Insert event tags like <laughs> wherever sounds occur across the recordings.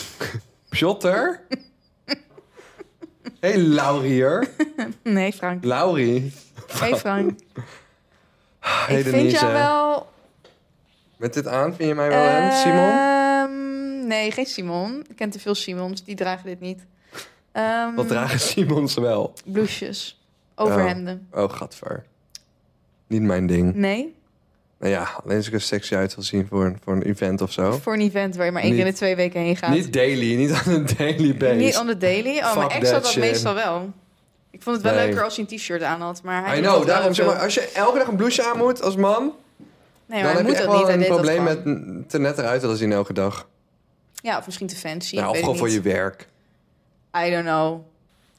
<laughs> Pjotter. hey Laurie hier. nee Frank. Laurie. Hey Frank. Hey ik vind jou wel... Met dit aan vind je mij wel een, Simon? Ehm, nee, geen Simon. Ik ken te veel Simons, die dragen dit niet. Ehm, Wat dragen Simons wel? Blouses. Overhemden. Oh, gadver. Niet mijn ding. Nee? Nou ja, alleen als ik er sexy uit wil zien voor een, voor een event of zo. Voor een event waar je maar één keer in de Niet- twee weken heen gaat. Niet daily, niet aan een daily base. Niet on the daily. Oh, Fuck mijn ex that had dat shit. meestal wel. Ik vond het wel Nee. leuker als hij een t-shirt aan had. Maar hij I know, dat wel daarom zeg maar, als je elke dag een blouseje aan moet als man, Nee, dan maar hij heb je moet echt dat niet. wel Hij een deed dat probleem gewoon. met te net eruit willen zien elke dag. Ja, of misschien te fancy. Nou, of weet gewoon voor het je werk. I don't know.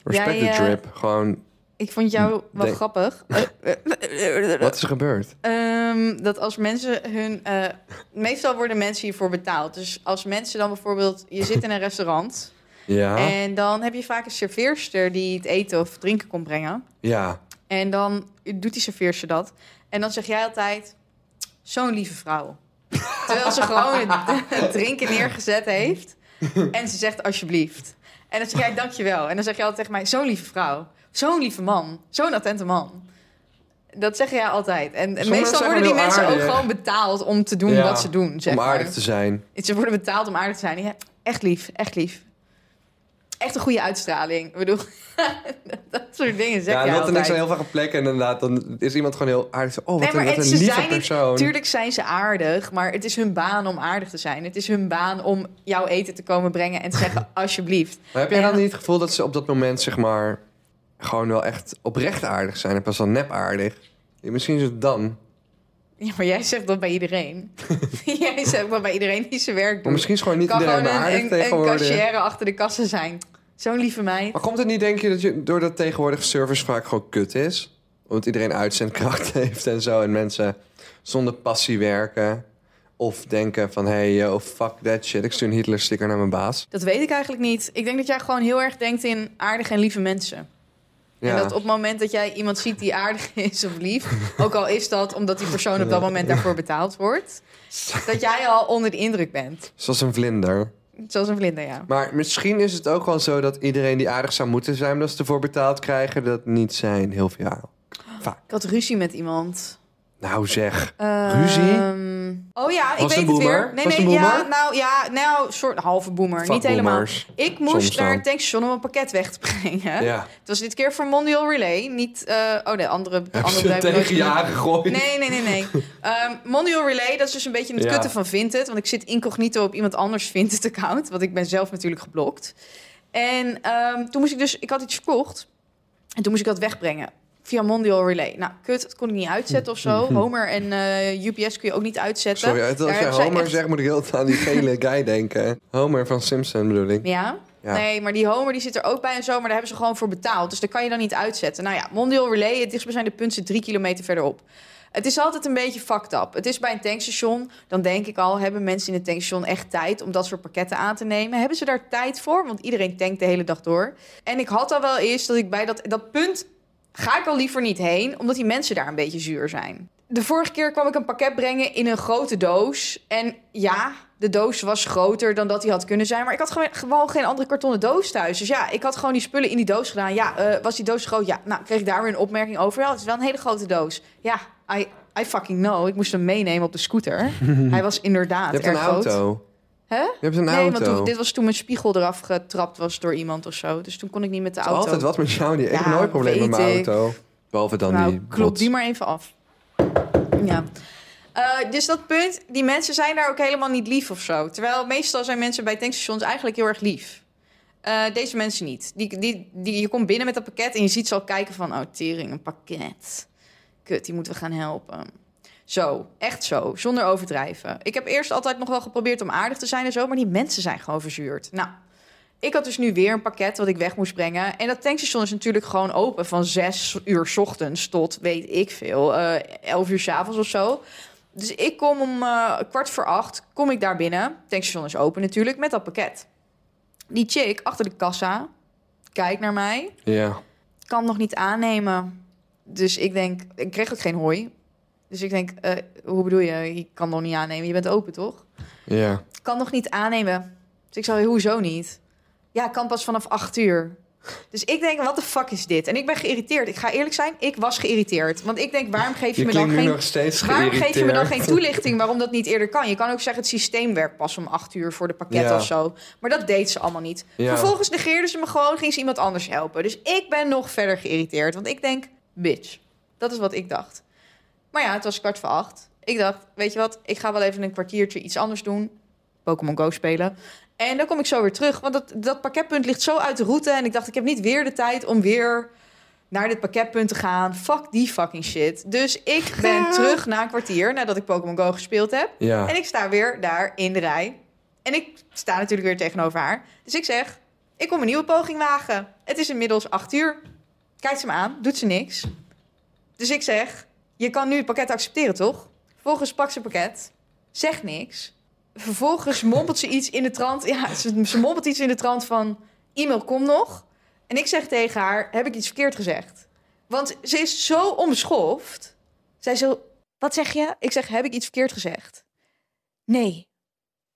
Respect Jij, the eh, drip. Gewoon, Ik vond jou wel Denk- grappig. <laughs> wat is er gebeurd? Ehm, dat als mensen hun. eh, meestal worden mensen hiervoor betaald. Dus als mensen dan bijvoorbeeld. Je zit in een <laughs> restaurant. Ja, En dan heb je vaak een serveerster die het eten of drinken komt brengen. ja. En dan doet die serveerster dat. En dan zeg jij altijd. Zo'n lieve vrouw. <laughs> Terwijl ze gewoon het, het drinken neergezet heeft. En ze zegt alsjeblieft. En dan zeg jij dankjewel. En dan zeg je altijd tegen mij. Zo'n lieve vrouw. Zo'n lieve man. Zo'n attente man. Dat zeg jij altijd. En meestal worden die mensen ook gewoon betaald om te doen Ja, wat ze doen. Zeg om maar. aardig te zijn. Ze worden betaald om aardig te zijn. Ja, echt lief, echt lief. Echt een goede uitstraling. Ik bedoel, <laughs> dat soort dingen zeg Ja, je Lotte en ik altijd. zijn heel vaak plekken en inderdaad, dan is iemand gewoon heel aardig. Oh, wat Nee, een, maar wat een ze lieve zijn niet- persoon. Tuurlijk zijn ze aardig, maar het is hun baan om aardig te zijn. Het is hun baan om jouw eten te komen brengen en te zeggen <laughs> alsjeblieft. Maar heb jij Ja. dan niet het gevoel dat ze op dat moment, zeg maar, gewoon wel echt oprecht aardig zijn en pas dan nep aardig? Ja, misschien is het dan. Ja, maar jij zegt dat bij iedereen. <laughs> jij zegt dat bij iedereen die zijn werk doet. Maar misschien is gewoon niet kan iedereen gewoon maar aardig een, een cashier achter de kassa zijn. Zo'n lieve meid. Maar komt het niet, denk je, dat je doordat tegenwoordig service vaak gewoon kut is? Omdat iedereen uitzendkracht <laughs> heeft en zo en mensen zonder passie werken. Of denken van, hey, oh fuck that shit, ik stuur een Hitler-sticker naar mijn baas. Dat weet ik eigenlijk niet. Ik denk dat jij gewoon heel erg denkt in aardige en lieve mensen. Ja. En dat op het moment dat jij iemand ziet die aardig <laughs> is of lief, ook al is dat omdat die persoon op dat moment daarvoor betaald wordt, dat jij al onder de indruk bent. Zoals een vlinder. Zoals een vlinder, ja. Maar misschien is het ook wel zo dat iedereen die aardig zou moeten zijn... omdat ze ervoor betaald krijgen, dat niet zijn. Heel veel. Vaak. Ik had ruzie met iemand. Nou zeg. Ehm, Ruzie? Oh ja, ik Was weet het weer. Nee, Was nee, ja, nou ja, nou, soort halve boomer. Fuck niet helemaal. Ik moest naar het tankstation om een pakket weg te <laughs> brengen. Ja. Het was dit keer voor Mondial Relay. Niet, eh, oh nee, andere, Hebben andere bedrijven tegen je genoemd. aangegooid? Nee, nee, nee, nee. <laughs> Ehm Mondial Relay, dat is dus een beetje het Ja. kutten van Vinted. Want ik zit incognito op iemand anders Vinted-account. Want ik ben zelf natuurlijk geblokt. En ehm, toen moest ik dus... Ik had iets verkocht. En toen moest ik dat wegbrengen. Via Mondial Relay. Nou, kut, dat kon ik niet uitzetten of zo. <laughs> Homer en eh, UPS kun je ook niet uitzetten. Sorry, als Daar je hebben zij Homer echt- zegt, moet ik heel aan die gele <laughs> guy denken. Homer van Simpson bedoel ik. Ja? Ja. Nee, maar die Homer die zit er ook bij en zo, maar daar hebben ze gewoon voor betaald. Dus daar kan je dan niet uitzetten. Nou ja, Mondial Relay, het dichtstbijzijnde punt zit drie kilometer verderop. Het is altijd een beetje fucked up. Het is bij een tankstation, dan denk ik al, hebben mensen in het tankstation echt tijd om dat soort pakketten aan te nemen? Hebben ze daar tijd voor? Want iedereen tankt de hele dag door. En ik had al wel eens dat ik bij dat, dat punt ga ik al liever niet heen, omdat die mensen daar een beetje zuur zijn. De vorige keer kwam ik een pakket brengen in een grote doos. En ja, de doos was groter dan dat die had kunnen zijn. Maar ik had gewoon, geen andere kartonnen doos thuis. Dus ja, ik had gewoon die spullen in die doos gedaan. Ja, eh, was die doos groot? Ja, nou kreeg ik daar weer een opmerking over. Ja, het is wel een hele grote doos. Ja, I, I fucking know. Ik moest hem meenemen op de scooter. <laughs> Hij was inderdaad Je hebt erg een groot. Hè? Je hebt een Nee, auto. want toen, dit was toen mijn spiegel eraf getrapt was door iemand of zo. Dus toen kon ik niet met de auto. altijd wat met jou. Die Ja, nooit problemen met mijn ik. auto. Behalve dan nou, die klop bots. die maar even af. Ja. Eh, dus dat punt, die mensen zijn daar ook helemaal niet lief of zo. Terwijl meestal zijn mensen bij tankstations eigenlijk heel erg lief. Eh, deze mensen niet. Die, die, die, je komt binnen met dat pakket en je ziet ze al kijken van... oh, tering, een pakket. Kut, die moeten we gaan helpen. Zo, echt zo, zonder overdrijven. Ik heb eerst altijd nog wel geprobeerd om aardig te zijn en zo, maar die mensen zijn gewoon verzuurd. Nou, ik had dus nu weer een pakket wat ik weg moest brengen. En dat tankstation is natuurlijk gewoon open van zes uur 's ochtends tot weet ik veel, eh 11 uur 's avonds of zo. Dus ik kom om eh, kwart voor acht, kom ik daar binnen. Tankstation is open natuurlijk, met dat pakket. Die chick achter de kassa kijkt naar mij, Ja. kan nog niet aannemen. Dus ik denk, ik kreeg ook geen hooi. Dus ik denk, eh, hoe bedoel je? Je kan nog niet aannemen, je bent open toch? Ja. kan nog niet aannemen. Dus ik zei, hoezo niet? Ja, kan pas vanaf acht uur. Dus ik denk, wat de fuck is dit? En ik ben geïrriteerd. Ik ga eerlijk zijn, ik was geïrriteerd. Want ik denk, waarom geef je, Je me dan geen... nog steeds Waarom geef je me dan geen toelichting waarom dat niet eerder kan? Je kan ook zeggen, het systeem werkt pas om acht uur voor de pakketten Ja. of zo. Maar dat deed ze allemaal niet. Ja. Vervolgens negeerde ze me gewoon, ging ze iemand anders helpen. Dus ik ben nog verder geïrriteerd. Want ik denk, bitch. Dat is wat ik dacht. Maar ja, het was kwart voor acht. Ik dacht, weet je wat, ik ga wel even een kwartiertje iets anders doen. Pokémon Go spelen. En dan kom ik zo weer terug. Want dat, dat pakketpunt ligt zo uit de route. En ik dacht, ik heb niet weer de tijd om weer naar dit pakketpunt te gaan. Fuck die fucking shit. Dus ik ben <laughs> terug na een kwartier nadat ik Pokémon Go gespeeld heb. Ja. En ik sta weer daar in de rij. En ik sta natuurlijk weer tegenover haar. Dus ik zeg, ik kom een nieuwe poging wagen. Het is inmiddels acht uur. Kijkt ze me aan, doet ze niks. Dus ik zeg, je kan nu het pakket accepteren, toch? Vervolgens pakt ze het pakket, zegt niks. Vervolgens mompelt ze iets in de trant. Ja, ze, mompelt iets in de trant van, e-mail kom nog. En ik zeg tegen haar, heb ik iets verkeerd gezegd? Want ze is zo onbeschoft. Zij zo, wat zeg je? Ik zeg, heb ik iets verkeerd gezegd? Nee.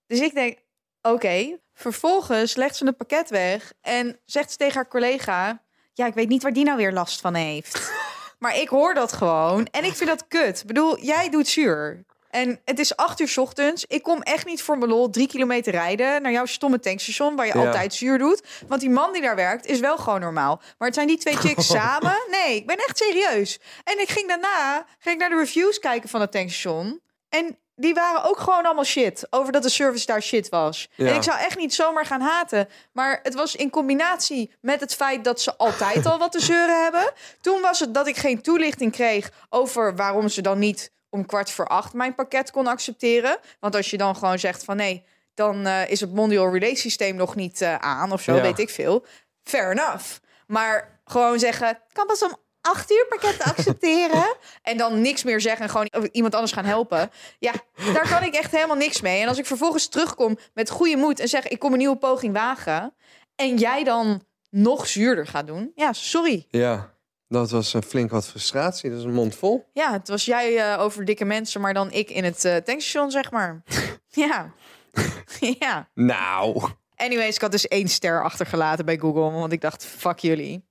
Dus ik denk, oké. Vervolgens legt ze het pakket weg en zegt ze tegen haar collega... Ja, ik weet niet waar die nou weer last van heeft. Maar ik hoor dat gewoon en ik vind dat kut. Ik bedoel, jij doet zuur. En het is acht uur 's ochtends. Ik kom echt niet voor mijn lol drie kilometer rijden... naar jouw stomme tankstation waar je Ja. altijd zuur doet. Want die man die daar werkt is wel gewoon normaal. Maar het zijn die twee chicks <laughs> samen. Nee, ik ben echt serieus. En ik ging daarna ging ik naar de reviews kijken van het tankstation. En die waren ook gewoon allemaal shit. Over dat de service daar shit was. Ja. En ik zou echt niet zomaar gaan haten. Maar het was in combinatie met het feit dat ze altijd al wat te zeuren hebben. Toen was het dat ik geen toelichting kreeg over waarom ze dan niet om kwart voor acht mijn pakket kon accepteren. Want als je dan gewoon zegt van nee, dan eh, is het mondial relay systeem nog niet eh, aan of zo, Ja. weet ik veel. Fair enough. Maar gewoon zeggen, kan pas om acht uur pakketten accepteren. <laughs> en dan niks meer zeggen en gewoon iemand anders gaan helpen. Ja, daar kan ik echt helemaal niks mee. En als ik vervolgens terugkom met goede moed en zeg, ik kom een nieuwe poging wagen. En jij dan nog zuurder gaat doen. Ja, sorry. Ja. Dat was een flink wat frustratie. Dat is een mond vol. Ja, het was jij eh, over dikke mensen, maar dan ik in het eh, tankstation, zeg maar. <laughs> ja. <laughs> ja. Nou. Anyways, ik had dus één ster achtergelaten bij Google, want ik dacht, fuck jullie.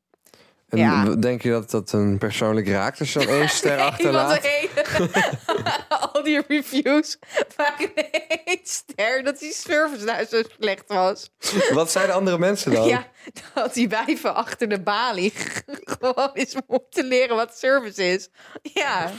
En Ja. denk je dat dat een persoonlijk raakt als <laughs> je dan één ster Nee, achterlaat? <laughs> al die reviews waren <laughs> één ster dat die service daar zo slecht was. Wat de andere mensen dan? Ja, dat die wijven achter de balie gewoon eens moeten leren wat service is. Ja,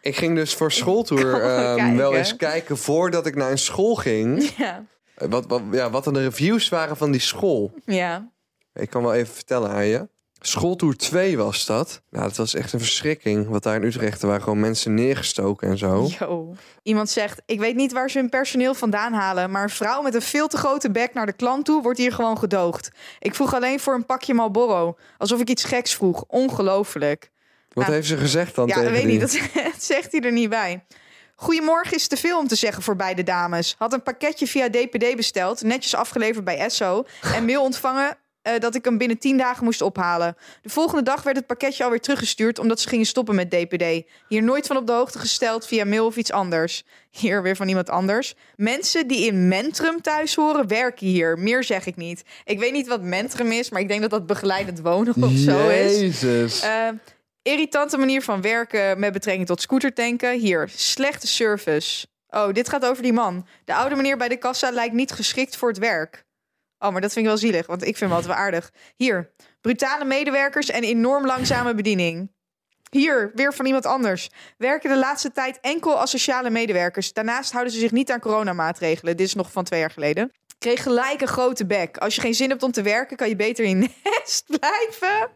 Ik ging dus voor schooltour kijken. wel eens kijken voordat ik naar een school ging. ja, Wat, wat, ja, wat dan de reviews waren van die school. ja. Ik kan wel even vertellen aan je. Schooltour 2 was dat. Nou, dat was echt een verschrikking. Wat daar in Utrecht waren gewoon mensen neergestoken en zo. Yo. Iemand zegt, ik weet niet waar ze hun personeel vandaan halen, maar een vrouw met een veel te grote bek naar de klant toe wordt hier gewoon gedoogd. Ik vroeg alleen voor een pakje Marlboro, alsof ik iets geks vroeg. Ongelooflijk. Wat Nou, heeft ze gezegd dan Ja, tegen weet die? niet, dat, <laughs> dat zegt hij er niet bij. Goedemorgen is te veel om te zeggen voor beide dames. Had een pakketje via DPD besteld, netjes afgeleverd bij Esso... en mail ontvangen eh, dat ik hem binnen 10 dagen moest ophalen. De volgende dag werd het pakketje alweer teruggestuurd... omdat ze gingen stoppen met DPD. Hier nooit van op de hoogte gesteld via mail of iets anders. Hier weer van iemand anders. Mensen die in Mentrum thuis horen, werken hier. Meer zeg ik niet. Ik weet niet wat Mentrum is, maar ik denk dat dat begeleidend wonen of zo is. Jezus. Eh, irritante manier van werken met betrekking tot scootertanken. Hier, slechte service. Oh, dit gaat over die man. De oude meneer bij de kassa lijkt niet geschikt voor het werk. Oh, maar dat vind ik wel zielig, want ik vind hem altijd wel aardig. Hier, brutale medewerkers en enorm langzame bediening. Hier, weer van iemand anders. Werken de laatste tijd enkel asociale medewerkers. Daarnaast houden ze zich niet aan coronamaatregelen. Dit is nog van twee jaar geleden. Kreeg gelijk een grote bek. Als je geen zin hebt om te werken, kan je beter in <laughs> nest blijven.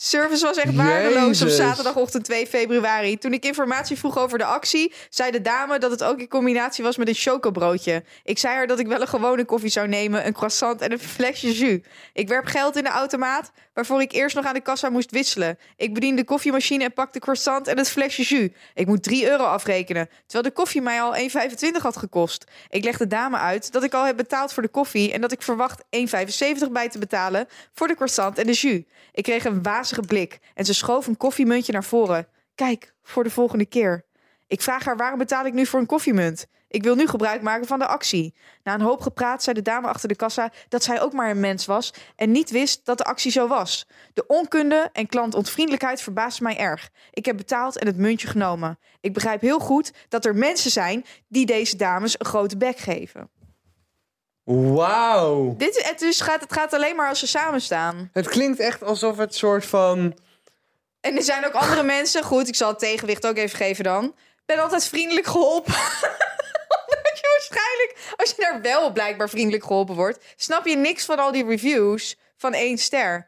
Service was echt waardeloos op zaterdagochtend 2 februari. Toen ik informatie vroeg over de actie, zei de dame dat het ook in combinatie was met een chocobroodje. Ik zei haar dat ik wel een gewone koffie zou nemen, een croissant en een flesje jus. Ik werp geld in de automaat, waarvoor ik eerst nog aan de kassa moest wisselen. Ik bediende de koffiemachine en pakte de croissant en het flesje jus. Ik moet 3 euro afrekenen, terwijl de koffie mij al 1,25 had gekost. Ik leg de dame uit dat ik al heb betaald voor de koffie en dat ik verwacht 1,75 bij te betalen voor de croissant en de jus. Ik kreeg een blik en ze schoof een koffiemuntje naar voren. Kijk, voor de volgende keer. Ik vraag haar waarom betaal ik nu voor een koffiemunt? Ik wil nu gebruik maken van de actie. Na een hoop gepraat zei de dame achter de kassa dat zij ook maar een mens was en niet wist dat de actie zo was. De onkunde en klantontvriendelijkheid verbaasden mij erg. Ik heb betaald en het muntje genomen. Ik begrijp heel goed dat er mensen zijn die deze dames een grote bek geven. Wauw. Dit, het, dus gaat, het gaat alleen maar als ze samen staan. Het klinkt echt alsof het soort van... En er zijn ook andere <laughs> mensen. Goed, ik zal het tegenwicht ook even geven dan. Ik ben altijd vriendelijk geholpen. <laughs> Omdat je waarschijnlijk, als je daar wel blijkbaar vriendelijk geholpen wordt, snap je niks van al die reviews van één ster.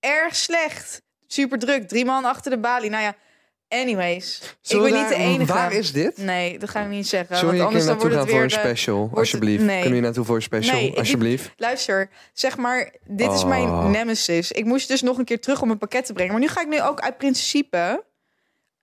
Erg slecht. Super druk. Drie man achter de balie. Nou ja, anyways. Zullen ik we ben niet de enige. Waar is dit? Nee, dat ga ik niet zeggen. We want anders dan naartoe wordt gaan het voor een special? alsjeblieft. nee. Kunnen we naartoe voor een special? Nee, ik- alsjeblieft. Luister, zeg maar, dit is mijn nemesis. Ik moest dus nog een keer terug om een pakket te brengen. Maar nu ga ik nu ook uit principe...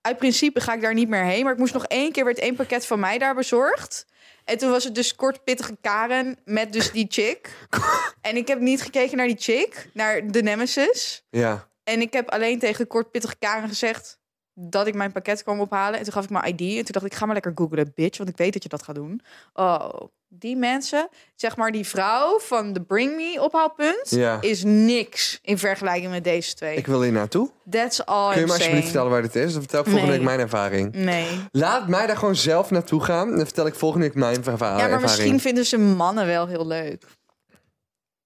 Uit principe ga ik daar niet meer heen. Maar ik moest nog één keer, werd één pakket van mij daar bezorgd. En toen was het dus kort pittige Karen met dus die chick. <laughs> en ik heb niet gekeken naar die chick, naar de nemesis. Ja. En ik heb alleen tegen kort pittige Karen gezegd dat ik mijn pakket kwam ophalen. En toen gaf ik mijn ID. En toen dacht ik, ga maar lekker googlen, bitch. Want ik weet dat je dat gaat doen. Oh, die mensen, zeg maar die vrouw van de Bring Me ophaalpunt... Ja. is niks in vergelijking met deze twee. Ik wil hier naartoe. That's all Kun je me alsjeblieft vertellen waar dit is? Dan vertel ik volgende Nee. week mijn ervaring. Nee. Laat mij daar gewoon zelf naartoe gaan. Dan vertel ik volgende week mijn erva- ervaring. Ja, maar misschien vinden ze mannen wel heel leuk.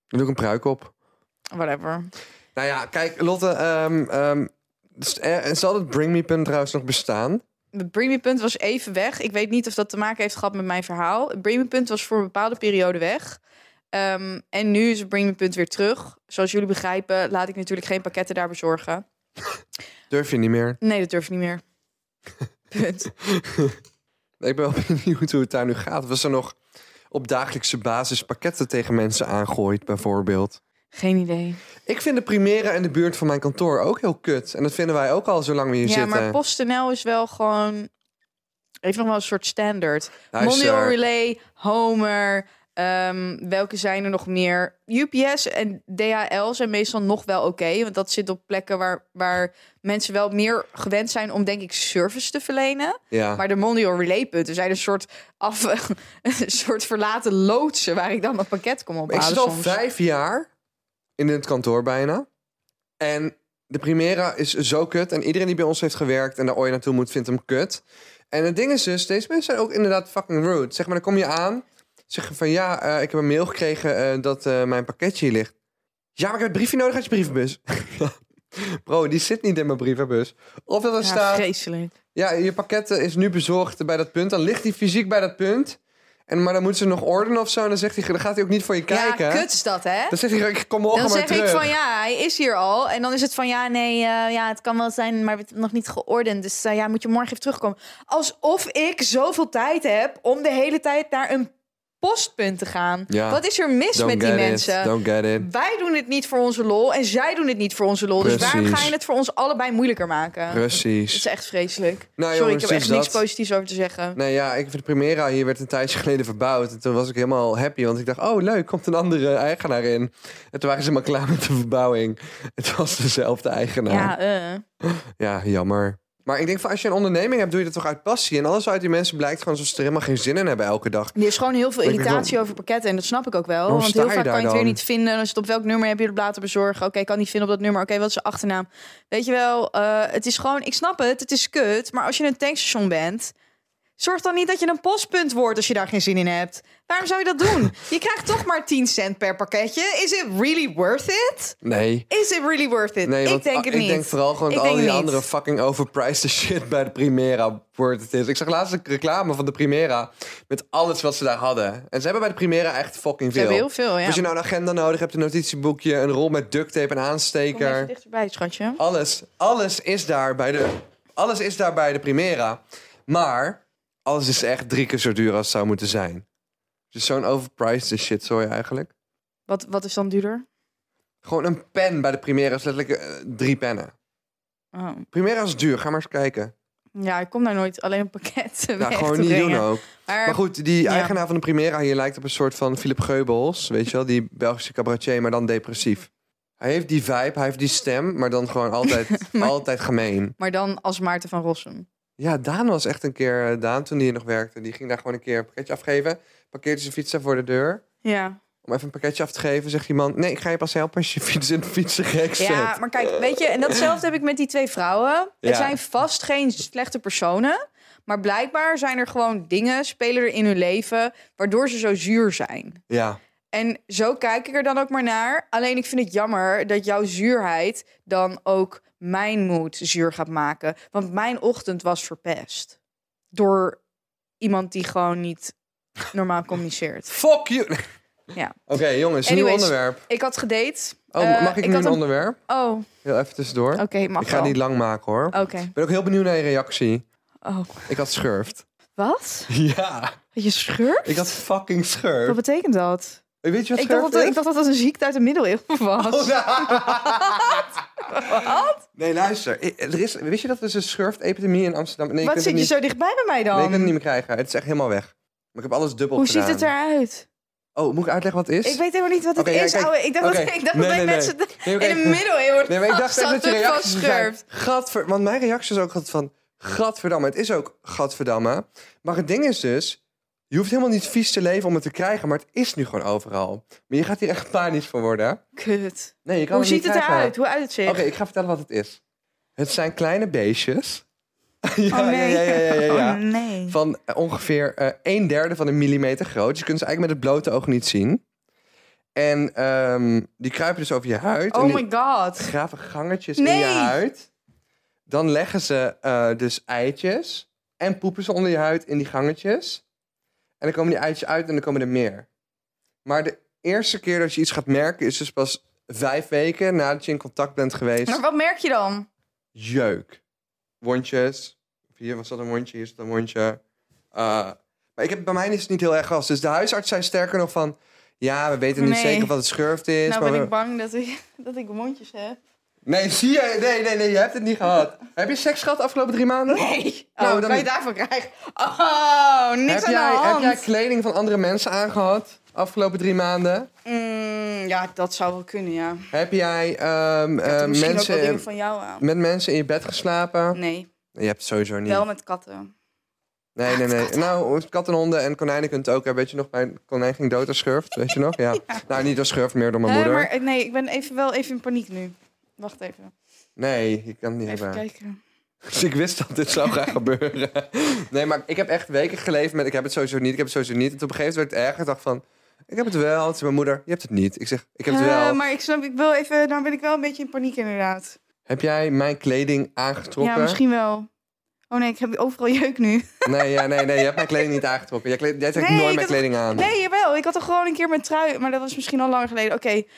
Dan doe ik een pruik op. Whatever. Nou ja, kijk, Lotte. eh, zal het Bring Me punt trouwens nog bestaan? Bring Me punt was even weg. Ik weet niet of dat te maken heeft gehad met mijn verhaal. Bring Me punt was voor een bepaalde periode weg. Ehm, en nu is het Bring Me punt weer terug. Zoals jullie begrijpen, laat ik natuurlijk geen pakketten daar bezorgen. Durf je niet meer? Nee, dat durf ik niet meer. <laughs> Punt. <laughs> Ik ben wel benieuwd hoe het daar nu gaat. Was er nog op dagelijkse basis pakketten tegen mensen aangooit, bijvoorbeeld? Geen idee. Ik vind de Primera in de buurt van mijn kantoor ook heel kut. En dat vinden wij ook al zolang we hier ja, zitten. maar PostNL is wel gewoon... Heeft nog wel een soort standaard. Luister. Mondial Relay, Homer... ehm, welke zijn er nog meer? UPS en DHL zijn meestal nog wel oké. want dat zit op plekken waar, waar mensen wel meer gewend zijn om, denk ik, service te verlenen. Ja. Maar de Mondial Relay punten zijn een soort, af, <laughs> een soort verlaten loodsen waar ik dan mijn pakket kom Ik ophalen zit al soms. vijf jaar in het kantoor bijna. En de Primera is zo kut. En iedereen die bij ons heeft gewerkt en daar ooit naartoe moet, vindt hem kut. En het ding is dus, deze mensen zijn ook inderdaad fucking rude. Zeg maar, dan kom je aan, zeg je van ja, eh, ik heb een mail gekregen eh, dat eh, mijn pakketje hier ligt. Ja, maar ik heb een briefje nodig uit je brievenbus. <laughs> Bro, die zit niet in mijn brievenbus. Of dat er Ja, staat, vreselijk. ja, je pakket is nu bezorgd bij dat punt. Dan ligt hij fysiek bij dat punt. En, maar dan moeten ze nog ordenen of zo. En dan, zegt hij, dan gaat hij ook niet voor je kijken. Ja, kut is dat, hè? Dan zegt hij, ik kom morgen Dan maar zeg terug. ik van ja, hij is hier al. En dan is het van ja, nee, eh, ja, het kan wel zijn, maar we hebben het nog niet geordend. Dus eh, ja, moet je morgen even terugkomen. Alsof ik zoveel tijd heb om de hele tijd naar een postpunt te gaan. Ja. Wat is er mis Don't met die mensen? Wij doen het niet voor onze lol en zij doen het niet voor onze lol. Dus waarom Precies. ga je het voor ons allebei moeilijker maken? Het Precies. is echt vreselijk. Nou, Sorry, jongens, ik heb dus echt niks dat. positiefs over te zeggen. Nee, ja, ik vind de Primera hier werd een tijdje <laughs> geleden verbouwd. En toen was ik helemaal happy, want ik dacht, oh leuk, komt een andere eigenaar in. En toen waren ze helemaal klaar met de verbouwing. Het was dezelfde eigenaar. Ja, eh. Ja, jammer. Maar ik denk van als je een onderneming hebt, doe je dat toch uit passie. En alles uit die mensen blijkt gewoon alsof ze er helemaal geen zin in hebben elke dag. Er is gewoon heel veel irritatie over pakketten. En dat snap ik ook wel. Want heel vaak kan je het weer niet vinden. Als je het op welk nummer heb je het laten bezorgen. Oké, ik kan niet vinden op dat nummer. Oké, wat is de achternaam? Weet je wel, eh, het is gewoon... Ik snap het, het is kut. Maar als je een tankstation bent... Zorg dan niet dat je een postpunt wordt als je daar geen zin in hebt. Waarom zou je dat doen? <laughs> Je krijgt toch maar 10 cent per pakketje. Is it really worth it? Nee. Is it really worth it? Nee, ik denk het ik niet. denk vooral gewoon Ik dat al die niet. andere fucking overpriced <laughs> shit bij de Primera wordt het is. Ik zag laatst een reclame van de Primera met alles wat ze daar hadden. En ze hebben bij de Primera echt fucking Ze veel. hebben heel veel, ja. Als je nou een agenda nodig hebt, een notitieboekje, een rol met duct tape, een Kom aansteker. even dichterbij, schatje. Alles, alles is daar bij de, alles is daar bij de Primera. Maar alles is echt drie keer zo duur als het zou moeten zijn. Dus zo'n overpriced shit, sorry eigenlijk. Wat, wat is dan duurder? Gewoon een pen bij de Primera is letterlijk eh, drie pennen. Oh. Primera is duur, ga maar eens kijken. Ja, ik kom daar nooit alleen een pakket Ja, <laughs> weg gewoon te niet brengen. doen ook. Maar, Maar goed, die ja. eigenaar van de Primera hier lijkt op een soort van Philip Geubels. Weet je wel, die Belgische cabaretier, maar dan depressief. Hij heeft die vibe, hij heeft die stem, maar dan gewoon altijd, <laughs> altijd gemeen. maar dan als Maarten van Rossum. Ja, Daan was echt een keer, eh, Daan toen hij hier nog werkte, die ging daar gewoon een keer een pakketje afgeven. Parkeerde zijn fiets daar voor de deur. Ja. Om even een pakketje af te geven, zegt die man, nee, ik ga je pas helpen als je fiets in de fietsenrek zet. ja, maar kijk, weet je, en datzelfde heb ik met die twee vrouwen. Ja. Het zijn vast geen slechte personen. Maar blijkbaar zijn er gewoon dingen, spelen er in hun leven, waardoor ze zo zuur zijn. ja. En zo kijk ik er dan ook maar naar. Alleen ik vind het jammer dat jouw zuurheid dan ook mijn moed zuur gaat maken. Want mijn ochtend was verpest. Door iemand die gewoon niet normaal communiceert. <laughs> Fuck you! Ja. Oké, jongens, nieuw Anyways. onderwerp. Ik had gedate. Oh, Eh, mag ik, nu had een onderwerp? Oh, oké, Heel even tussendoor. mag ik ga wel. niet lang maken hoor. Oké. Ik ben ook heel benieuwd naar je reactie. Oh, Ik had schurft. wat? <laughs> Ja, je schurft? ik had fucking Wat schurft. betekent dat? Weet je wat Ik dacht schurft dat, ik dacht dat dat een ziekte uit de middeleeuwen <laughs> was. Oh, <laughs> Nee, luister. Er is, wist je dat er is een schurft-epidemie in Amsterdam? Nee, Wat zit je niet, zo dichtbij bij mij dan? Nee, je kunt het niet meer krijgen. Het is echt helemaal weg. Maar ik heb alles dubbel Hoe gedaan. ziet het eruit? Oh, moet ik uitleggen wat het is? Ik weet helemaal niet wat het ja, is, kijk. Ik dacht dat, ik dacht Nee, dat nee, mensen nee. In de middeleeuwen Nee, maar ik dacht dat je zijn. vastschurft. Gadver... Want mijn reactie is ook altijd van... Gadverdamme. Het is ook gadverdamme. Maar het ding is dus... Je hoeft helemaal niet vies te leven om het te krijgen. Maar het is nu gewoon overal. Maar je gaat hier echt panisch voor worden. Kut. Nee, je kan Hoe het niet ziet het krijgen. eruit? Hoe uit het zich? Oké, ik ga vertellen wat het is. Het zijn kleine beestjes. <laughs> ja, oh nee. ja, ja, ja, ja, ja. Oh nee. Van eh, ongeveer eh een derde van een millimeter groot. Dus je kunt ze eigenlijk met het blote oog niet zien. En ehm, die kruipen dus over je huid. Oh my god. graven gangetjes in je huid. Dan leggen ze eh, dus eitjes. En poepen ze onder je huid in die gangetjes. En dan komen die eitjes uit en dan komen er meer. Maar de eerste keer dat je iets gaat merken is dus pas vijf weken nadat je in contact bent geweest. Maar wat merk je dan? Jeuk. Wondjes. Hier was dat een wondje, hier is dat een wondje. Uh, maar ik heb, bij mij is het niet heel erg vast. Dus de huisarts zei sterker nog van... Ja, we weten niet Nee. zeker wat het schurft is. nou maar ben we- ik bang dat ik, <laughs> dat ik mondjes heb. Nee, zie je? Nee, nee, nee, je hebt het niet gehad. heb je seks gehad de afgelopen drie maanden? Nee. Oh, Nou, dan kan je daarvan krijgen? Oh, niks Heb aan jij, de heb hand. jij kleding van andere mensen aangehad afgelopen drie maanden? Mm, ja, dat zou wel kunnen, ja. Heb jij ehm, eh, mensen dingen van jou aan. met mensen in je bed geslapen? Nee, Je hebt het sowieso niet. wel met katten. Nee, nee, nee. Nou, katten, honden en konijnen kunt ook. hebben. Weet je nog, mijn konijn ging dood door schurft. Weet je nog? Ja. <laughs> Nou, niet door schurft, meer door mijn Eh, moeder. maar eh, nee, ik ben even, wel even in paniek nu. Wacht even. Nee, je kan het niet Even hebben. kijken. <laughs> Dus ik wist dat dit zou gaan <laughs> gebeuren. Nee, maar ik heb echt weken geleefd met... Ik heb het sowieso niet, ik heb het sowieso niet. En op een gegeven moment werd het erger. Ik dacht van... Ik heb het wel. Toen zei mijn moeder, je hebt het niet. Ik zeg, ik heb het Eh, wel. maar ik snap, ik wil even, nou ben ik wel een beetje in paniek inderdaad. Heb jij mijn kleding aangetrokken? Ja, misschien wel. Oh nee, ik heb overal <laughs> jeuk nu. Nee, ja, nee, nee, je hebt mijn kleding niet aangetrokken. Jij, kleed, jij trekt Nee, nooit mijn kleding aan. Nee, jawel. Ik had er gewoon een keer mijn trui, maar dat was misschien al lang geleden. Oké, ik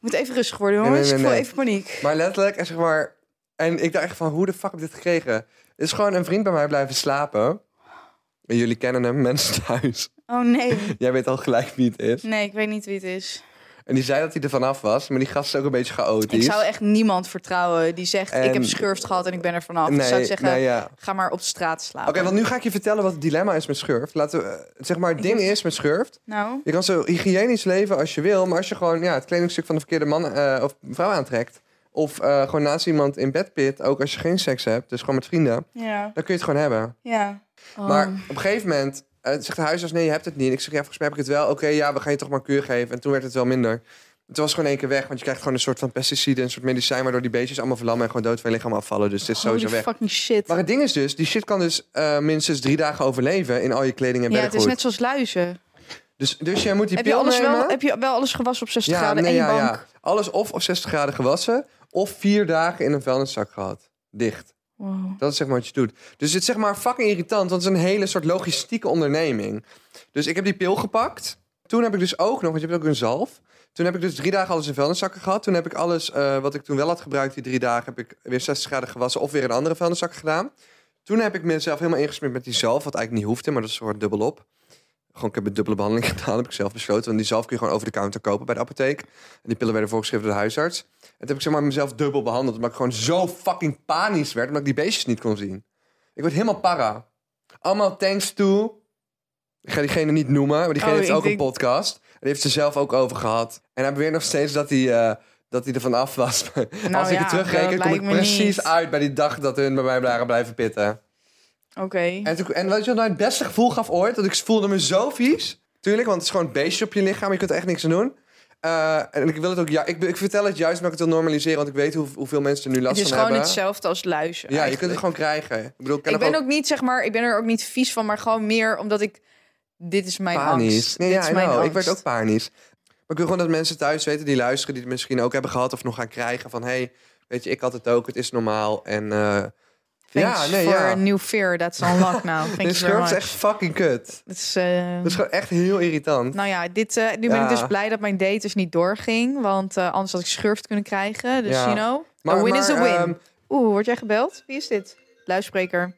moet even rustig worden, Nee, jongens. nee, Ik voel even paniek. Maar letterlijk, en zeg maar... En ik dacht echt van, hoe de fuck heb ik dit gekregen? Er is gewoon een vriend bij mij blijven slapen. En jullie kennen hem, <laughs> mensen thuis. Oh nee. Jij weet al gelijk wie het is. Nee, ik weet niet wie het is. En die zei dat hij er vanaf was, maar die gast is ook een beetje chaotisch. Ik zou echt niemand vertrouwen die zegt, ik heb schurft gehad en ik ben er vanaf. Nee, ik zou zeggen, nee, ja. ga maar op straat slapen. Oké, want nu ga ik je vertellen wat het dilemma is met schurft. Laten we, eh, zeg maar, het ding is met schurft. Nou, Je kan zo hygiënisch leven als je wil, maar als je gewoon ja, het kledingstuk van de verkeerde man eh, of vrouw aantrekt. Of eh, gewoon naast iemand in bed pit, ook als je geen seks hebt, dus gewoon met vrienden, ja, dan kun je het gewoon hebben. ja. Oh. Maar op een gegeven moment eh, zegt de huisarts, nee, je hebt het niet. Ik zeg, ja, volgens mij heb ik het wel. Oké, ja, we gaan je toch maar kuur geven. En toen werd het wel minder. Het was gewoon één keer weg, want je krijgt gewoon een soort van pesticide, een soort medicijn, waardoor die beestjes allemaal verlammen en gewoon dood van je lichaam afvallen. Dus het is sowieso weg. fucking shit. Maar het ding is dus, die shit kan dus eh, minstens drie dagen overleven in al je kleding en ja, het is net zoals luizen. Dus, dus jij moet die Heb je, alles nemen. wel, heb je wel alles gewassen op 60 ja, graden nee, en je ja, bank? ja. Alles of op 60 graden gewassen, of vier dagen in een vuilniszak gehad. Dicht. Dat is zeg maar wat je doet. Dus het is zeg maar fucking irritant, want het is een hele soort logistieke onderneming. Dus ik heb die pil gepakt. Toen heb ik dus ook nog, want je hebt ook een zalf. Toen heb ik dus drie dagen alles in vuilniszakken gehad. Toen heb ik alles eh, wat ik toen wel had gebruikt, die drie dagen, heb ik weer 60 graden gewassen of weer in andere vuilniszakken gedaan. Toen heb ik mezelf helemaal ingesmeerd met die zalf, wat eigenlijk niet hoefde, maar dat is soort dubbel op. Gewoon, ik heb een dubbele behandeling <laughs> gedaan, heb ik zelf besloten. Want die zalf kun je gewoon over de counter kopen bij de apotheek. En die pillen werden voorgeschreven door de huisarts. En toen heb ik zeg maar mezelf dubbel behandeld, omdat ik gewoon zo fucking panisch werd, omdat ik die beestjes niet kon zien. Ik werd helemaal para. Allemaal thanks to... Ik ga diegene niet noemen, maar diegene Oh, heeft ook een podcast. En die heeft ze zelf ook over gehad. En hij beweert nog steeds dat hij, eh, dat hij er vanaf was. <laughs> Als ik Nou ja, het terugreken, kom ik precies niet. uit bij die dag dat hun bij mij waren blijven pitten. Oké. En, toen, en weet je wat nou het beste gevoel gaf ooit? Dat ik voelde me zo vies. Tuurlijk, want het is gewoon een beestje op je lichaam. Je kunt er echt niks aan doen. Eh, en ik wil het ook... Ja, ik, ik vertel het juist omdat ik het wil normaliseren. Want ik weet hoe, hoeveel mensen er nu last Het is van gewoon hebben. hetzelfde als luizen. Ja, je kunt het gewoon krijgen. Ik bedoel, ik Ik ben ook niet, zeg maar, ik ben er ook niet vies van, maar gewoon meer omdat ik. Dit is mijn panisch. angst. Nee, dit ja, is mijn angst. Ik werd ook panisch. Maar ik wil gewoon dat mensen thuis weten die luisteren, die het misschien ook hebben gehad of nog gaan krijgen. Van hey, weet je, ik had het ook, het is normaal. En eh ja, Thanks nee, for ja. a new fear that's unlocked now. <laughs> Thank Dit you very schurft is echt fucking kut. Het is, eh, Dat is gewoon echt heel irritant. Nou ja, dit, eh, nu ben ik dus blij dat mijn date dus niet doorging. Want eh, anders had ik schurft kunnen krijgen. Dus, Ja. you know, Maar- a win is a win. ehm, Oeh, word jij gebeld? Wie is dit? Luidspreker.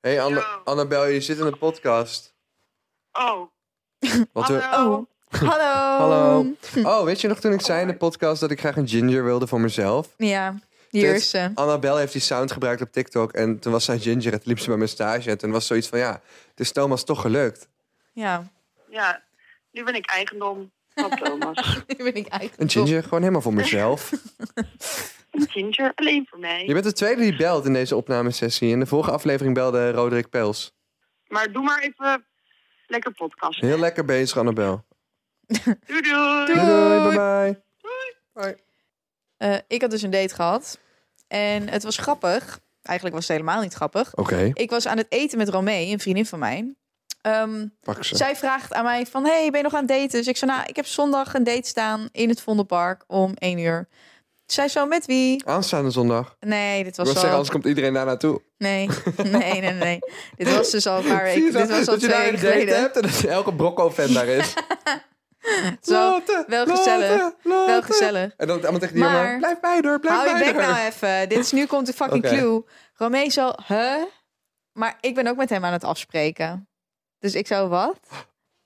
hey, Anne Ja. Annabel, je zit in de podcast. Oh, <laughs> Wat we... hallo. Oh, <laughs> hallo. Hallo. Oh, weet je nog toen ik zei in de podcast dat ik graag een ginger wilde voor mezelf? Ja, hier Dit- is ze. Annabel heeft die sound gebruikt op TikTok en toen was zij ginger. Het liep ze bij mijn stage en toen was zoiets van ja, het is Thomas toch gelukt. Ja, Ja, nu ben ik eigendom van <laughs> Thomas. nu ben ik eigenlijk Een ginger, gewoon helemaal voor mezelf. <laughs> Een ginger, alleen voor mij. Je bent de tweede die belt in deze opnamesessie. In de vorige aflevering belde Roderick Pels. Maar doe maar even lekker podcast. Heel lekker bezig, Annabel. Doei doei. Doei. Doei, bye bye. Eh, ik had dus een date gehad. En het was grappig. Eigenlijk was het helemaal niet grappig. Oké, Ik was aan het eten met Romee, een vriendin van mij. Ehm, pak ze. zij vraagt aan mij van, hey, ben je nog aan het daten? Dus ik zei, nou, ik heb zondag een date staan in het Vondelpark om 1 uur. Zij zo, met wie? Aanstaande zondag. Nee, dit was wil zeggen, al... anders komt iedereen daar naartoe. Nee, nee, nee, nee. Dit was dus al een paar <laughs> weken. Dit was al dat je daar een date hebt en dat elke Brocco-fan daar is. <laughs> Zo, wel gezellig. Wel gezellig. En dan allemaal tegen die Maar- jongen, blijf bij haar, blijf Hou je bij bek haar. nou even. Dit is, nu komt de fucking Oké. clue. Romee zo, huh? Maar ik ben ook met hem aan het afspreken. Dus ik zo, wat?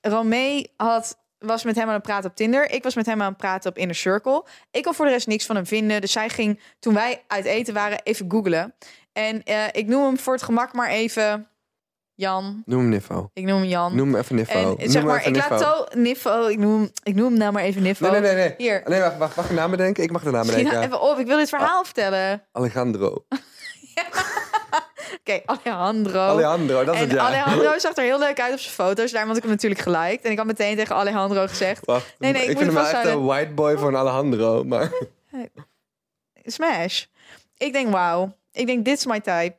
Romee had, was met hem aan het praten op Tinder. Ik was met hem aan het praten op Inner Circle. Ik kon voor de rest niks van hem vinden. Dus zij ging, toen wij uit eten waren, even googlen. En eh, ik noem hem voor het gemak maar even Jan. Noem hem Niffo. Ik noem hem Jan. Noem hem even Niffo. en zeg maar, ik laat zo Niffo. Ik noem, ik noem hem nou maar even Niffo. Nee, nee, nee. nee. Hier. Nee, wacht, wacht. Mag ik naam bedenken? Ik mag de naam bedenken. even op. Ik wil dit verhaal vertellen. Alejandro. <laughs> Oké, Alejandro. Alejandro, dat is het ja. Alejandro zag er heel leuk uit op zijn foto's. Daarom had ik hem natuurlijk geliked. En ik had meteen tegen Alejandro gezegd... Wacht. Nee, nee, ik ik moet vind hem echt een white boy voor een Alejandro. Maar Smash. Ik denk, wauw. Ik denk, dit is my type.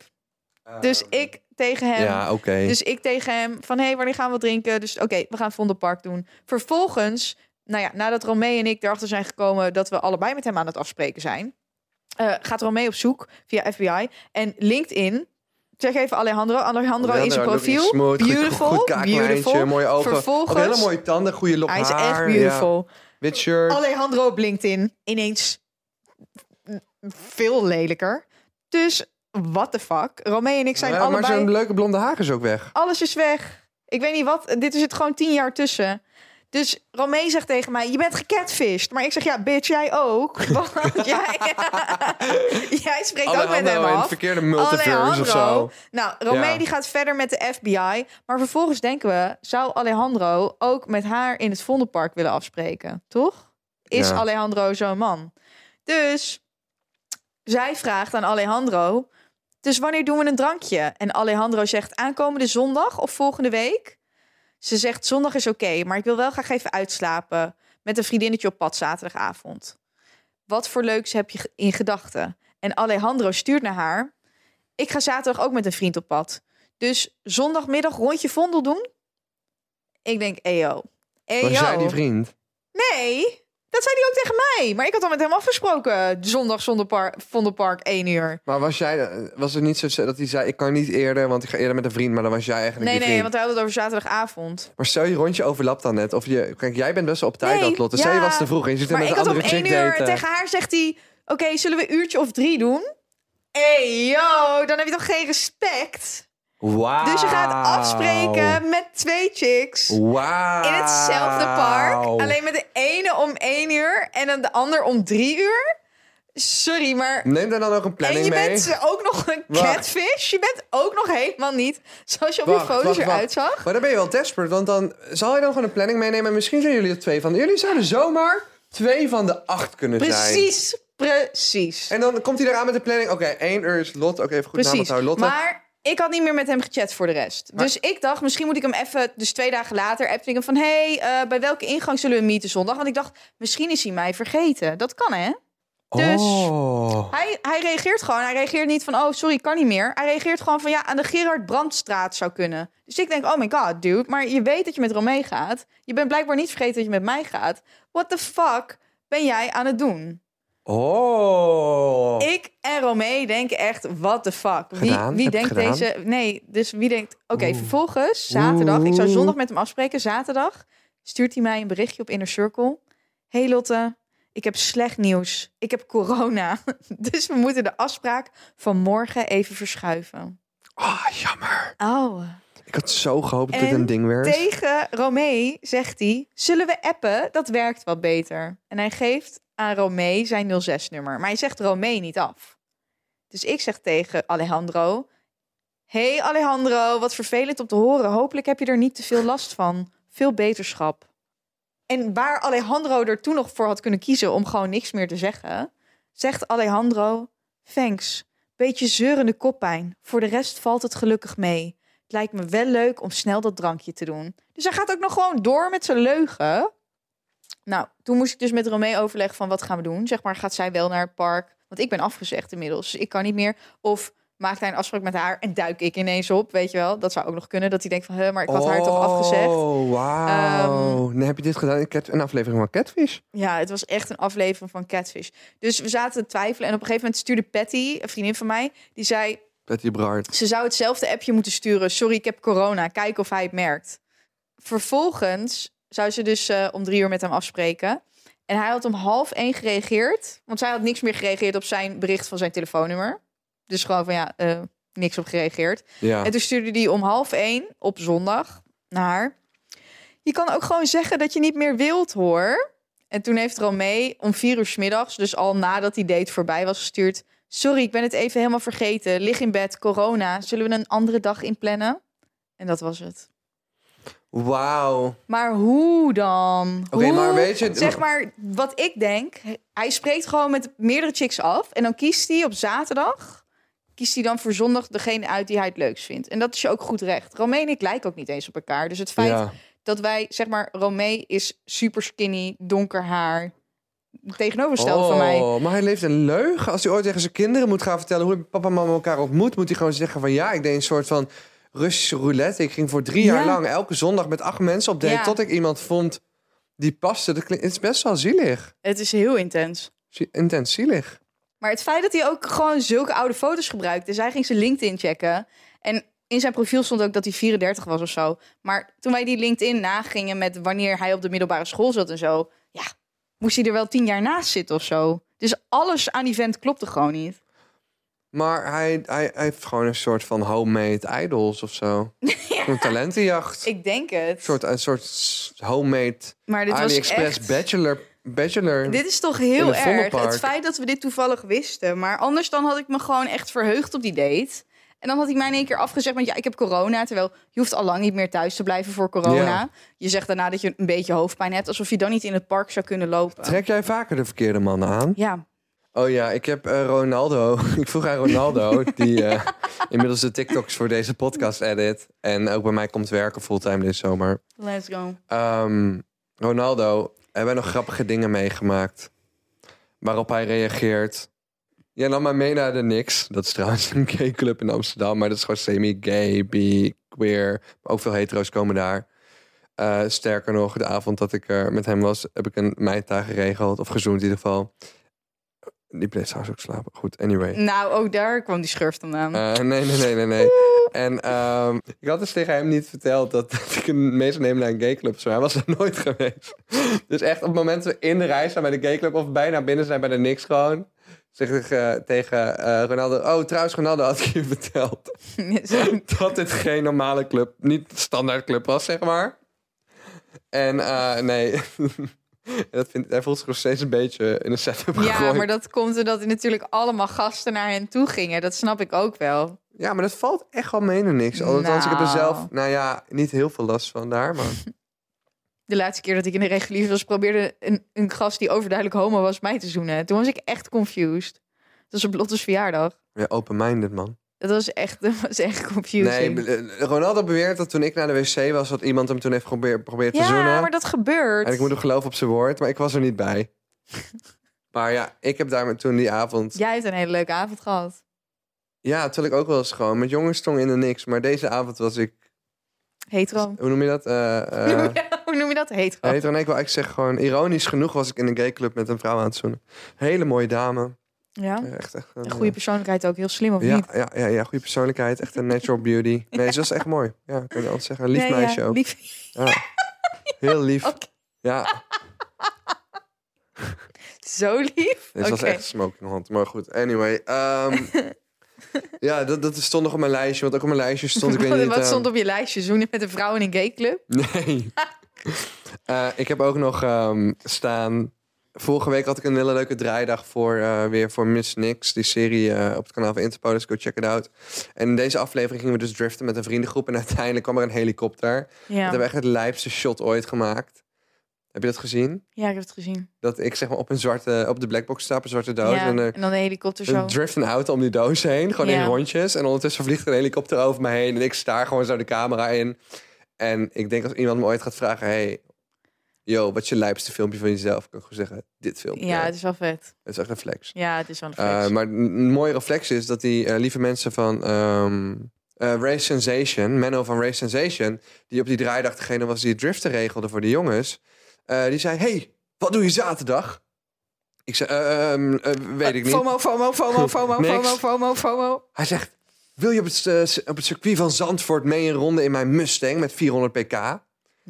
Dus ik tegen hem... Ja, oké. Dus ik tegen hem van, hé, hey, wanneer gaan we wat drinken? Dus oké, we gaan Vondelpark doen. Vervolgens, nou ja, nadat Romee en ik erachter zijn gekomen... dat we allebei met hem aan het afspreken zijn... eh, gaat Romee op zoek via FBI en LinkedIn... Zeg even Alejandro. Alejandro, zijn looking profiel. smooth, goed- beautiful. Goed, beautiful. mooie ogen. Vervolgens- hele mooie tanden, goede lok Hij is haar. echt beautiful. Ja. Wit shirt. Alejandro op LinkedIn ineens veel lelijker. Dus what the fuck? Romee en ik zijn Ja, maar allebei... zijn leuke blonde haar is ook weg. Alles is weg. Ik weet niet wat. Dit is het gewoon tien jaar tussen. Dus Romee zegt tegen mij: Je bent gecatfished. Maar ik zeg: Ja, bitch, jij ook. <laughs> Want jij, <laughs> jij spreekt ook met hem af. verkeerde multiverse of zo. Nou, Romee Ja. die gaat verder met de FBI. Maar vervolgens denken we: Zou Alejandro ook met haar in het Vondelpark willen afspreken? Toch? Is Ja. Alejandro zo'n man? Dus zij vraagt aan Alejandro: Dus wanneer doen we een drankje? En Alejandro zegt: Aankomende zondag of volgende week? Ze zegt: Zondag is oké, maar ik wil wel graag even uitslapen. met een vriendinnetje op pad zaterdagavond. Wat voor leuks heb je in gedachten? En Alejandro stuurt naar haar. Ik ga zaterdag ook met een vriend op pad. Dus zondagmiddag rondje vondel doen? Ik denk, eyo. Eyo. Was jij die vriend? Nee, dat zei hij ook tegen mij. Maar ik had al met hem afgesproken. Zondag zonder par Vondelpark, 1 uur. Maar was jij, was het niet zo dat hij zei, ik kan niet eerder, want ik ga eerder met een vriend, maar dan was jij eigenlijk Nee, nee, vriend. want hij had het over zaterdagavond. Maar stel je rondje overlapt dan net, of je, kijk, jij bent best wel op tijd Nee, dat Lotte. ja. Je was te vroeg en je zit Maar met ik een had om andere één uur tegen haar zegt hij... Oké, zullen we een uurtje of drie doen? Hey, yo, dan heb je toch geen respect? Dus je gaat afspreken met twee chicks... In hetzelfde park. Alleen met de ene om één uur en dan de ander om drie uur. Sorry, maar... Neem daar dan ook een En planning je mee. bent ook nog een Wacht. catfish. Je bent ook nog helemaal niet zoals je op Wacht, je foto's wacht, eruit zag. Maar dan ben je wel desperate, want dan zal je dan gewoon een planning meenemen. En misschien zijn jullie er twee van. Jullie zouden zomaar twee van de acht kunnen zijn. Precies, precies. En dan komt hij eraan met de planning. Oké, één uur is Lot. Oké, even goed naam Precies. onthouden. Lotte. Maar ik had niet meer met hem gechat voor de rest. Maar- Dus ik dacht, misschien moet ik hem even... Dus twee dagen later appte ik hem van... hey, eh, bij welke ingang zullen we meeten zondag? Want ik dacht, misschien is hij mij vergeten. Dat kan, hè? Dus- Oh. Hij, hij reageert gewoon. Hij reageert niet van, oh, sorry, kan niet meer. Hij reageert gewoon van, ja, aan de Gerard Brandstraat zou kunnen. Dus ik denk, oh my god, dude. Maar je weet dat je met Romee gaat. Je bent blijkbaar niet vergeten dat je met mij gaat. What the fuck ben jij aan het doen? Oh. Ik en Romee denken echt, what the fuck? Wie, Gedaan? wie denkt deze... Nee, dus wie denkt... Oké, vervolgens, zaterdag... Ik zou zondag met hem afspreken. Zaterdag stuurt hij mij een berichtje op Inner Circle. Hey Lotte, ik heb slecht nieuws. Ik heb corona. <laughs> Dus we moeten de afspraak van morgen even verschuiven. Ah, jammer. Oh. Ik had zo gehoopt dat En dit een ding werd. Tegen Romee zegt hij: Zullen we appen? Dat werkt wat beter. En hij geeft aan Romee zijn 06-nummer. Maar hij zegt Romee niet af. Dus ik zeg tegen Alejandro: Hey Alejandro, wat vervelend om te horen. Hopelijk heb je er niet te veel last van. Veel beterschap. En waar Alejandro er toen nog voor had kunnen kiezen om gewoon niks meer te zeggen, zegt Alejandro: Thanks. Beetje zeurende koppijn. Voor de rest valt het gelukkig mee. Het lijkt me wel leuk om snel dat drankje te doen. Dus hij gaat ook nog gewoon door met zijn leugen. Nou, toen moest ik dus met Romee overleggen van wat gaan we doen. Zeg maar, gaat zij wel naar het park? Want ik ben afgezegd inmiddels, dus ik kan niet meer. Of maakt hij een afspraak met haar en duik ik ineens op, weet je wel? Dat zou ook nog kunnen, dat hij denkt van, huh, maar ik had haar toch afgezegd. Oh, wauw. Dan heb je dit gedaan in een aflevering van Catfish. Ja, het was echt een aflevering van Catfish. Dus we zaten te twijfelen en op een gegeven moment stuurde Patty, een vriendin van mij, die zei, Betty Brard. Ze zou hetzelfde appje moeten sturen. Sorry, ik heb corona. Kijk of hij het merkt. Vervolgens zou ze dus eh, om drie uur met hem afspreken. En hij had om half één gereageerd. Want zij had niks meer gereageerd op zijn bericht van zijn telefoonnummer. Dus gewoon van ja, eh, niks op gereageerd. Ja. En toen stuurde hij om half één op zondag naar haar. Je kan ook gewoon zeggen dat je niet meer wilt hoor. En toen heeft Romee om vier uur 's middags, dus al nadat die date voorbij was gestuurd. Sorry, ik ben het even helemaal vergeten. Lig in bed, corona. Zullen we een andere dag inplannen? En dat was het. Wauw. Maar hoe dan? Oké, maar weet je- Zeg maar, wat ik denk... Hij spreekt gewoon met meerdere chicks af. En dan kiest hij op zaterdag... kiest hij dan voor zondag degene uit die hij het leukst vindt. En dat is je ook goed recht. Romee en ik lijken ook niet eens op elkaar. Dus het feit Ja. dat wij, zeg maar... Romee is super skinny, donker haar... Tegenovergestelde van mij. Oh, maar hij leeft een leugen. Als hij ooit tegen zijn kinderen moet gaan vertellen hoe papa en mama elkaar ontmoet, moet hij gewoon zeggen van ja, ik deed een soort van Russische roulette. Ik ging voor drie Ja. jaar lang elke zondag met acht mensen op date Ja. tot ik iemand vond die paste. Dat klinkt, het is best wel zielig. Het is heel intens. Intens zielig. Maar het feit dat hij ook gewoon zulke oude foto's gebruikt. Dus hij ging zijn LinkedIn checken. En in zijn profiel stond ook dat hij 34 was of zo. Maar toen wij die LinkedIn nagingen met wanneer hij op de middelbare school zat en zo. Ja, moest hij er wel tien jaar naast zitten of zo. Dus alles aan die vent klopte gewoon niet. Maar hij, hij, hij heeft gewoon een soort van homemade idols of zo. <laughs> Een talentenjacht. Ik denk het. Een soort, een soort homemade maar dit was AliExpress echt... bachelor. bachelor. Dit is toch heel erg. Het feit dat we dit toevallig wisten. Maar anders dan had ik me gewoon echt verheugd op die date. En dan had hij mij in één keer afgezegd, want ja, ik heb corona. Terwijl je hoeft al lang niet meer thuis te blijven voor corona. Ja. Je zegt daarna dat je een beetje hoofdpijn hebt. Alsof je dan niet in het park zou kunnen lopen. Trek jij vaker de verkeerde mannen aan? Ja, Oh ja, ik heb eh, Ronaldo. <laughs> ik vroeg aan Ronaldo, die eh, <laughs> inmiddels de TikToks voor deze podcast edit. En ook bij mij komt werken fulltime dit zomer. let's go. Ehm, Ronaldo, hebben wij nog grappige dingen meegemaakt. Waarop hij reageert. Ja, nam maar mee naar de Nix. Dat is trouwens een gay club in Amsterdam. Maar dat is gewoon semi-gay, bi, queer. Ook veel hetero's komen daar. Eh, sterker nog, de avond dat ik er met hem was... heb ik een mijntaag geregeld. Of gezoend in ieder geval. Die bleef trouwens ook slapen. Goed, anyway. Nou, ook daar kwam die schurft vandaan. Eh, nee, nee, nee, nee, nee. En ehm, ik had dus tegen hem niet verteld dat, <laughs> dat ik een mee zou nemen naar een gayclub. Zo, hij was er nooit geweest. Dus echt op het moment dat we in de rij staan bij de gayclub... of bijna binnen zijn bij de niks gewoon... zeg ik eh, tegen eh, Ronaldo... Oh, trouwens, Ronaldo had ik je verteld... <laughs> <laughs> Dat dit geen normale club, niet standaard club was, zeg maar. En nee... dat vindt, hij voelt zich nog steeds een beetje in een setup ja, gegooid. maar dat komt omdat er natuurlijk allemaal gasten naar hen toe gingen. Dat snap ik ook wel. Ja, maar dat valt echt wel mee naar niks. Althans, ik heb er Nou. zelf, nou ja, niet heel veel last van daar, maar... <laughs> De laatste keer dat ik in de regulier was, probeerde een, een gast die overduidelijk homo was mij te zoenen. Toen was ik echt confused. Dat was op Lotte's verjaardag. Ja, open-minded, man. Dat was echt, <laughs> dat was echt confusing. Nee, eh, Ronaldo beweert dat toen ik naar de wc was... dat iemand hem toen heeft geprobeerd, te ja, zoenen. maar dat gebeurt. En ik moet hem geloven op zijn woord, maar ik was er niet bij. <laughs> maar ja, ik heb daar toen die avond... Jij hebt een hele leuke avond gehad. Ja, terwijl ik ook wel eens gewoon met jongens stong in de niks. Maar deze avond was ik... Hetero. Hoe noem je dat? Eh, eh, <laughs> Hoe noem je dat? Hetero. hetero. Nee, ik wil eigenlijk zeggen gewoon... Ironisch genoeg was ik in een gayclub met een vrouw aan het zoenen. Hele mooie dame. Ja. Ja, Echt, echt een, Een goede persoonlijkheid ook. Heel slim, of Ja, niet? ja, ja, ja, goede persoonlijkheid. Echt een natural beauty. Nee, ze was echt mooi. Ja, kan je anders zeggen. Een lief Nee, ja, meisje ook. lief. Ja. Heel lief. Ja, Zo lief. dit was echt smoking hot. Maar goed, anyway. ehm, <laughs> ja, dat, dat stond nog op mijn lijstje. Want ook op mijn lijstje stond, ik weet niet... Wat ehm, stond op je lijstje? Zoenen met een vrouw in een gayclub? Nee. <laughs> Eh, ik heb ook nog ehm, staan... Vorige week had ik een hele leuke draaidag voor, eh, weer voor Miss Nix. Die serie eh, op het kanaal van Interpol. Dus go check it out. En in deze aflevering gingen we dus driften met een vriendengroep. En <laughs> uiteindelijk kwam er een helikopter. We Ja. hebben echt het lijpste shot ooit gemaakt. Heb je dat gezien? ja, ik heb het gezien. Dat ik zeg maar op een zwarte, op de blackbox sta, op een zwarte doos. ja. En er En dan de helikopter zo. drift een auto om die doos heen. Gewoon Ja. in rondjes. En ondertussen vliegt er een helikopter over me heen. En ik sta gewoon zo de camera in. En ik denk als iemand me ooit gaat vragen... Hey, yo, wat is je lijpste filmpje van jezelf? Kan ik gewoon zeggen, dit filmpje. Ja, het is wel vet. Het is echt een flex. Ja, het is wel een Eh, flex. maar een mooie reflex is dat die eh, lieve mensen van ehm eh, Race Sensation, Menno van Race Sensation, die op die draaidag degene was die het driften regelde voor de jongens, die zei: Hey, wat doe je zaterdag? Ik zei: "Eh, ehm, eh, Weet ik niet. FOMO, FOMO, FOMO, <laughs> FOMO. FOMO, FOMO, FOMO. Hij zegt: Wil je op het, op het circuit van Zandvoort mee een ronde in mijn Mustang met 400 pk?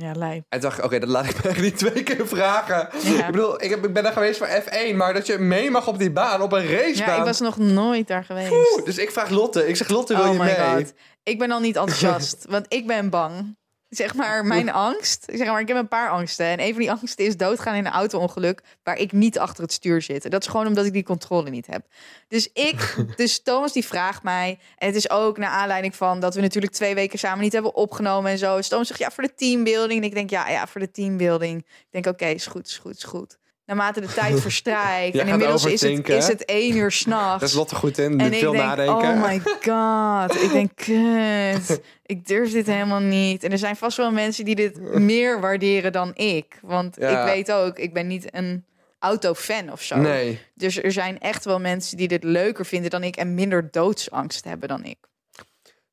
Ja, lijp. En dacht ik, oké, dat laat ik <laughs> me niet twee keer vragen. Ja. Ik bedoel, ik, heb, ik ben daar geweest voor F1, maar dat je mee mag op die baan, op een racebaan. Ja, ik was nog nooit daar geweest. Dus ik vraag Lotte. Ik zeg, Lotte, wil Oh je mee? god. Ik ben al niet enthousiast, <laughs> want ik ben bang. Zeg maar, mijn angst. Zeg maar, ik heb een paar angsten. En een van die angsten is doodgaan in een auto-ongeluk waar ik niet achter het stuur zit. En dat is gewoon omdat ik die controle niet heb. Dus ik, <laughs> dus Thomas die vraagt mij. En het is ook naar aanleiding van dat we natuurlijk twee weken samen niet hebben opgenomen en zo. Dus Thomas zegt ja, voor de teambuilding. En ik denk ja, ja, voor de teambuilding. Ik denk oké, is goed, is goed, is goed. Naarmate de tijd <laughs> verstrijkt. En inmiddels is het, is het één uur <laughs> s'nachts. Daar is Lotte goed in. En veel denk, nadenken. oh my god. Ik denk, <laughs> kut. Ik durf dit helemaal niet. En er zijn vast wel mensen die dit meer waarderen dan ik. Want Ja. ik weet ook, ik ben niet een autofan of zo. Nee. Dus er zijn echt wel mensen die dit leuker vinden dan ik... en minder doodsangst hebben dan ik.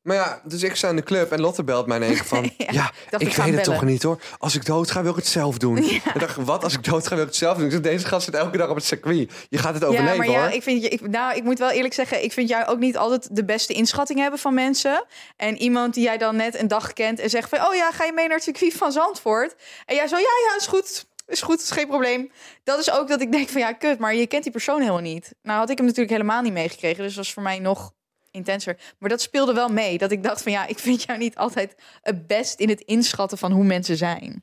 Maar ja, dus ik sta in de club en Lotte belt mij in één keer van... <laughs> ja, Ja, ik ik weet het toch niet hoor. Als ik dood ga, wil ik het zelf doen. Ik dacht, wat? Als ik dood ga, wil ik het zelf doen. Ik zeg, deze gast zit elke dag op het circuit. Je gaat het overleven ja, maar ja, hoor. ik vind ik, nou, ik moet wel eerlijk zeggen, ik vind jou ook niet altijd de beste inschatting hebben van mensen. En iemand die jij dan net een dag kent en zegt van, oh ja, ga je mee naar het circuit van Zandvoort? En jij zo, ja, ja, is goed, is goed, is geen probleem. Dat is ook dat ik denk van, ja, kut, maar je kent die persoon helemaal niet. Nou had ik hem natuurlijk helemaal niet meegekregen, dus dat was voor mij nog intenser. Maar dat speelde wel mee, dat ik dacht van, ja, ik vind jou niet altijd het best in het inschatten van hoe mensen zijn.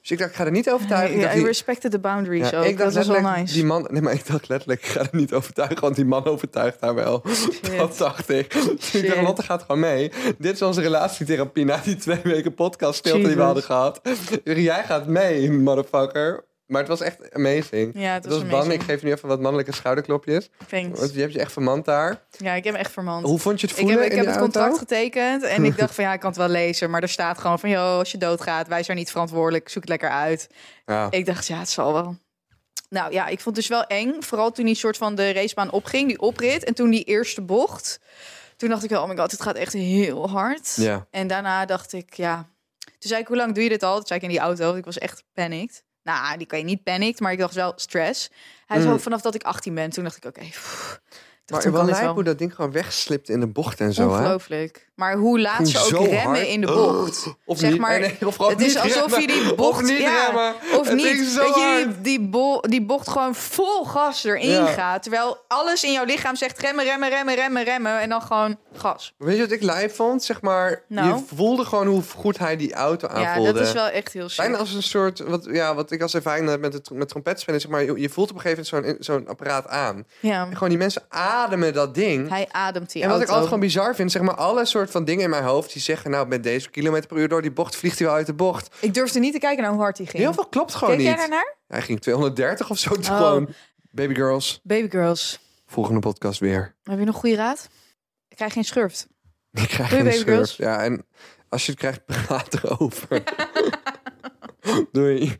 Dus ik dacht, ik ga er niet overtuigen. Ik Ja, die- respected the boundaries ja, ook. ik dacht dat was wel nice. die man... Nee, maar ik dacht letterlijk, ik ga er niet overtuigen. Want die man overtuigt haar wel. <laughs> Dat dacht ik. Dus ik Shit. dacht, Lotte gaat gewoon mee. Dit is onze relatietherapie na die twee weken podcast stilte die we hadden gehad. Jij gaat mee, motherfucker. Maar het was echt amazing. Ja, het Het was was ban. amazing. Ik geef nu even wat mannelijke schouderklopjes. Thanks. Want je hebt je echt vermand daar. Ja, ik heb echt vermand. Hoe vond je het Ik voelen heb, ik heb het contract auto? getekend en ik <laughs> dacht van ja, ik kan het wel lezen. Maar er staat gewoon van, joh, als je doodgaat, wij zijn niet verantwoordelijk, zoek het lekker uit. Ja. Ik dacht, ja, het zal wel. Nou ja, ik vond het dus wel eng. Vooral toen die soort van de racebaan opging, die oprit. En toen die eerste bocht. Toen dacht ik wel, oh my god, het gaat echt heel hard. Ja. En daarna dacht ik, ja. Toen zei ik, hoe lang doe je dit al? Toen zei ik in die auto, ik was echt panicked. Nou, die kan je niet panicked, maar ik dacht wel stress. Hij Mm. zo vanaf dat ik 18 ben. Toen dacht ik, oké. pff. Maar wel lijp hoe dat ding gewoon wegslipt in de bocht en zo, hè? Ongelooflijk. Maar hoe laat Ging ze ook remmen hard. in de bocht. <gasps> Of zeg niet, maar, nee, of het is alsof je die bocht Of niet ja, remmen. Of Het niet. dat je die, die, bo- die bocht gewoon vol gas erin Ja. gaat. Terwijl alles in jouw lichaam zegt remmen, remmen, remmen, remmen, remmen. En dan gewoon gas. Weet je wat ik lijp vond? Zeg maar, Nou? je voelde gewoon hoe goed hij die auto Ja, aanvoelde. dat is wel echt heel sick. Bijna als een soort, wat, ja, wat ik als ervaring heb met, het, met trompetspelen, zeg maar, je, je voelt op een gegeven moment zo'n zo'n apparaat aan. Ja. En gewoon die mensen ademen dat ding. Hij ademt die en wat ik altijd gewoon bizar vind, zeg maar, alle soort van dingen in mijn hoofd die zeggen, nou, met deze kilometer per uur door die bocht vliegt hij wel uit de bocht. Ik durfde niet te kijken naar hoe hard hij ging. Heel veel klopt gewoon Keek niet. jij daarnaar? Hij ging 230 of zo. Oh. Gewoon, baby girls, Baby girls. volgende podcast weer. Heb je nog goede raad? Ik krijg geen schurft. <laughs> Ik krijg Doei, geen baby schurf. girls. Ja, en als je het krijgt, <laughs> praat erover. <laughs> Doei.